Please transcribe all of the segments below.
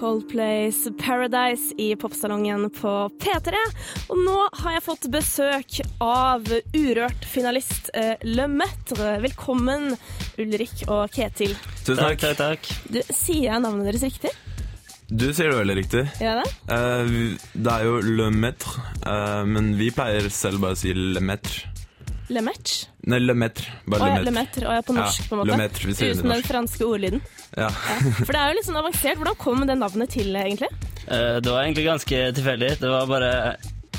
Coldplays Paradise i popsalongen på P3. Og nå har jeg fått besøk av Urørt-finalist eh, Le Mettre Velkommen, Ulrik og Ketil. Tusen takk. takk, takk. Du, sier jeg navnet deres riktig? Du sier det veldig riktig. Ja, det? Uh, det er jo Le Mettre, uh, men vi pleier selv bare å si Le Metre. Le Metre? Nei, Le Metre. Bare ja, Le Le Metre. og jeg ja, på Ja, norsk, på en måte. Le Metre, vi Uten den franske ordlyden. Ja. For det er jo litt sånn avansert. Hvordan kom det navnet til, egentlig? Eh, Det var egentlig ganske tilfeldig. Det var bare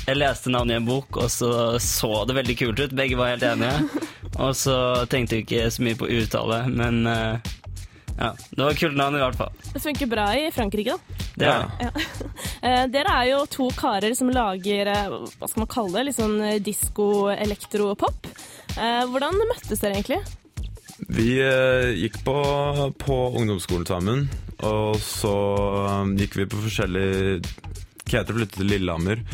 Jeg leste navnet i en bok, og så så det veldig kult ut. Begge var helt enige. Og så tenkte vi ikke så mye på uttale, men eh, ja. Det var et kult navn i hvert fall. Det funker bra i Frankrike, da. Det er det. Ja. Eh, Dere er jo to karer som lager eh, hva skal man kalle det, litt sånn eh, disko-elektropop. Eh, Hvordan møttes dere egentlig? Vi gikk på, på ungdomsskolen sammen, og så gikk vi på forskjellig Keter flyttet til Lillehammer.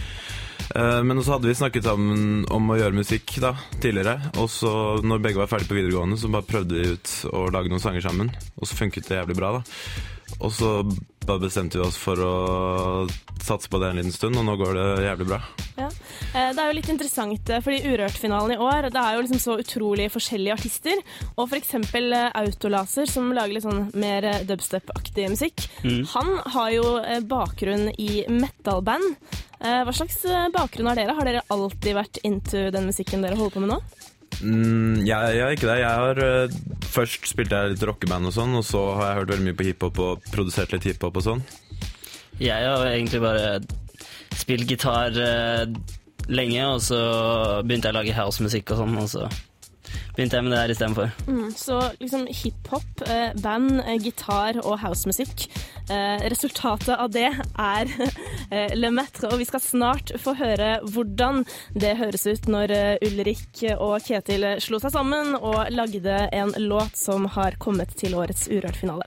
Eh, men så hadde vi snakket sammen om å gjøre musikk da, tidligere. Og så når begge var ferdige på videregående, så bare prøvde vi ut å lage noen sanger sammen. Og så funket det jævlig bra, da. Og så bare bestemte vi oss for å satse på det en liten stund, og nå går det jævlig bra. Ja. Eh, Det er jo litt interessant, eh, fordi Urørt-finalen i år det er jo liksom så utrolig forskjellige artister. Og f.eks. Autolaser, som lager litt sånn mer dubstep-aktig musikk. Han har jo bakgrunn i metal-band. Eh, Hva slags eh, bakgrunn har dere? Har dere alltid vært into den musikken dere holder på med nå? Mm, jeg, jeg er ikke det. Jeg har uh, Først spilte jeg litt rockeband og sånn, og så har jeg hørt veldig mye på hiphop og produsert litt hiphop og sånn. Jeg har egentlig bare spilt gitar uh, lenge, og så begynte jeg å lage housemusikk og sånn, og så begynte jeg med det her istedenfor. Mm, så liksom hiphop, eh, band, eh, gitar og housemusikk. Eh, resultatet av det er Le Metre, og vi skal snart få høre hvordan det høres ut når Ulrik og Ketil slo seg sammen og lagde en låt som har kommet til årets Urørt-finale.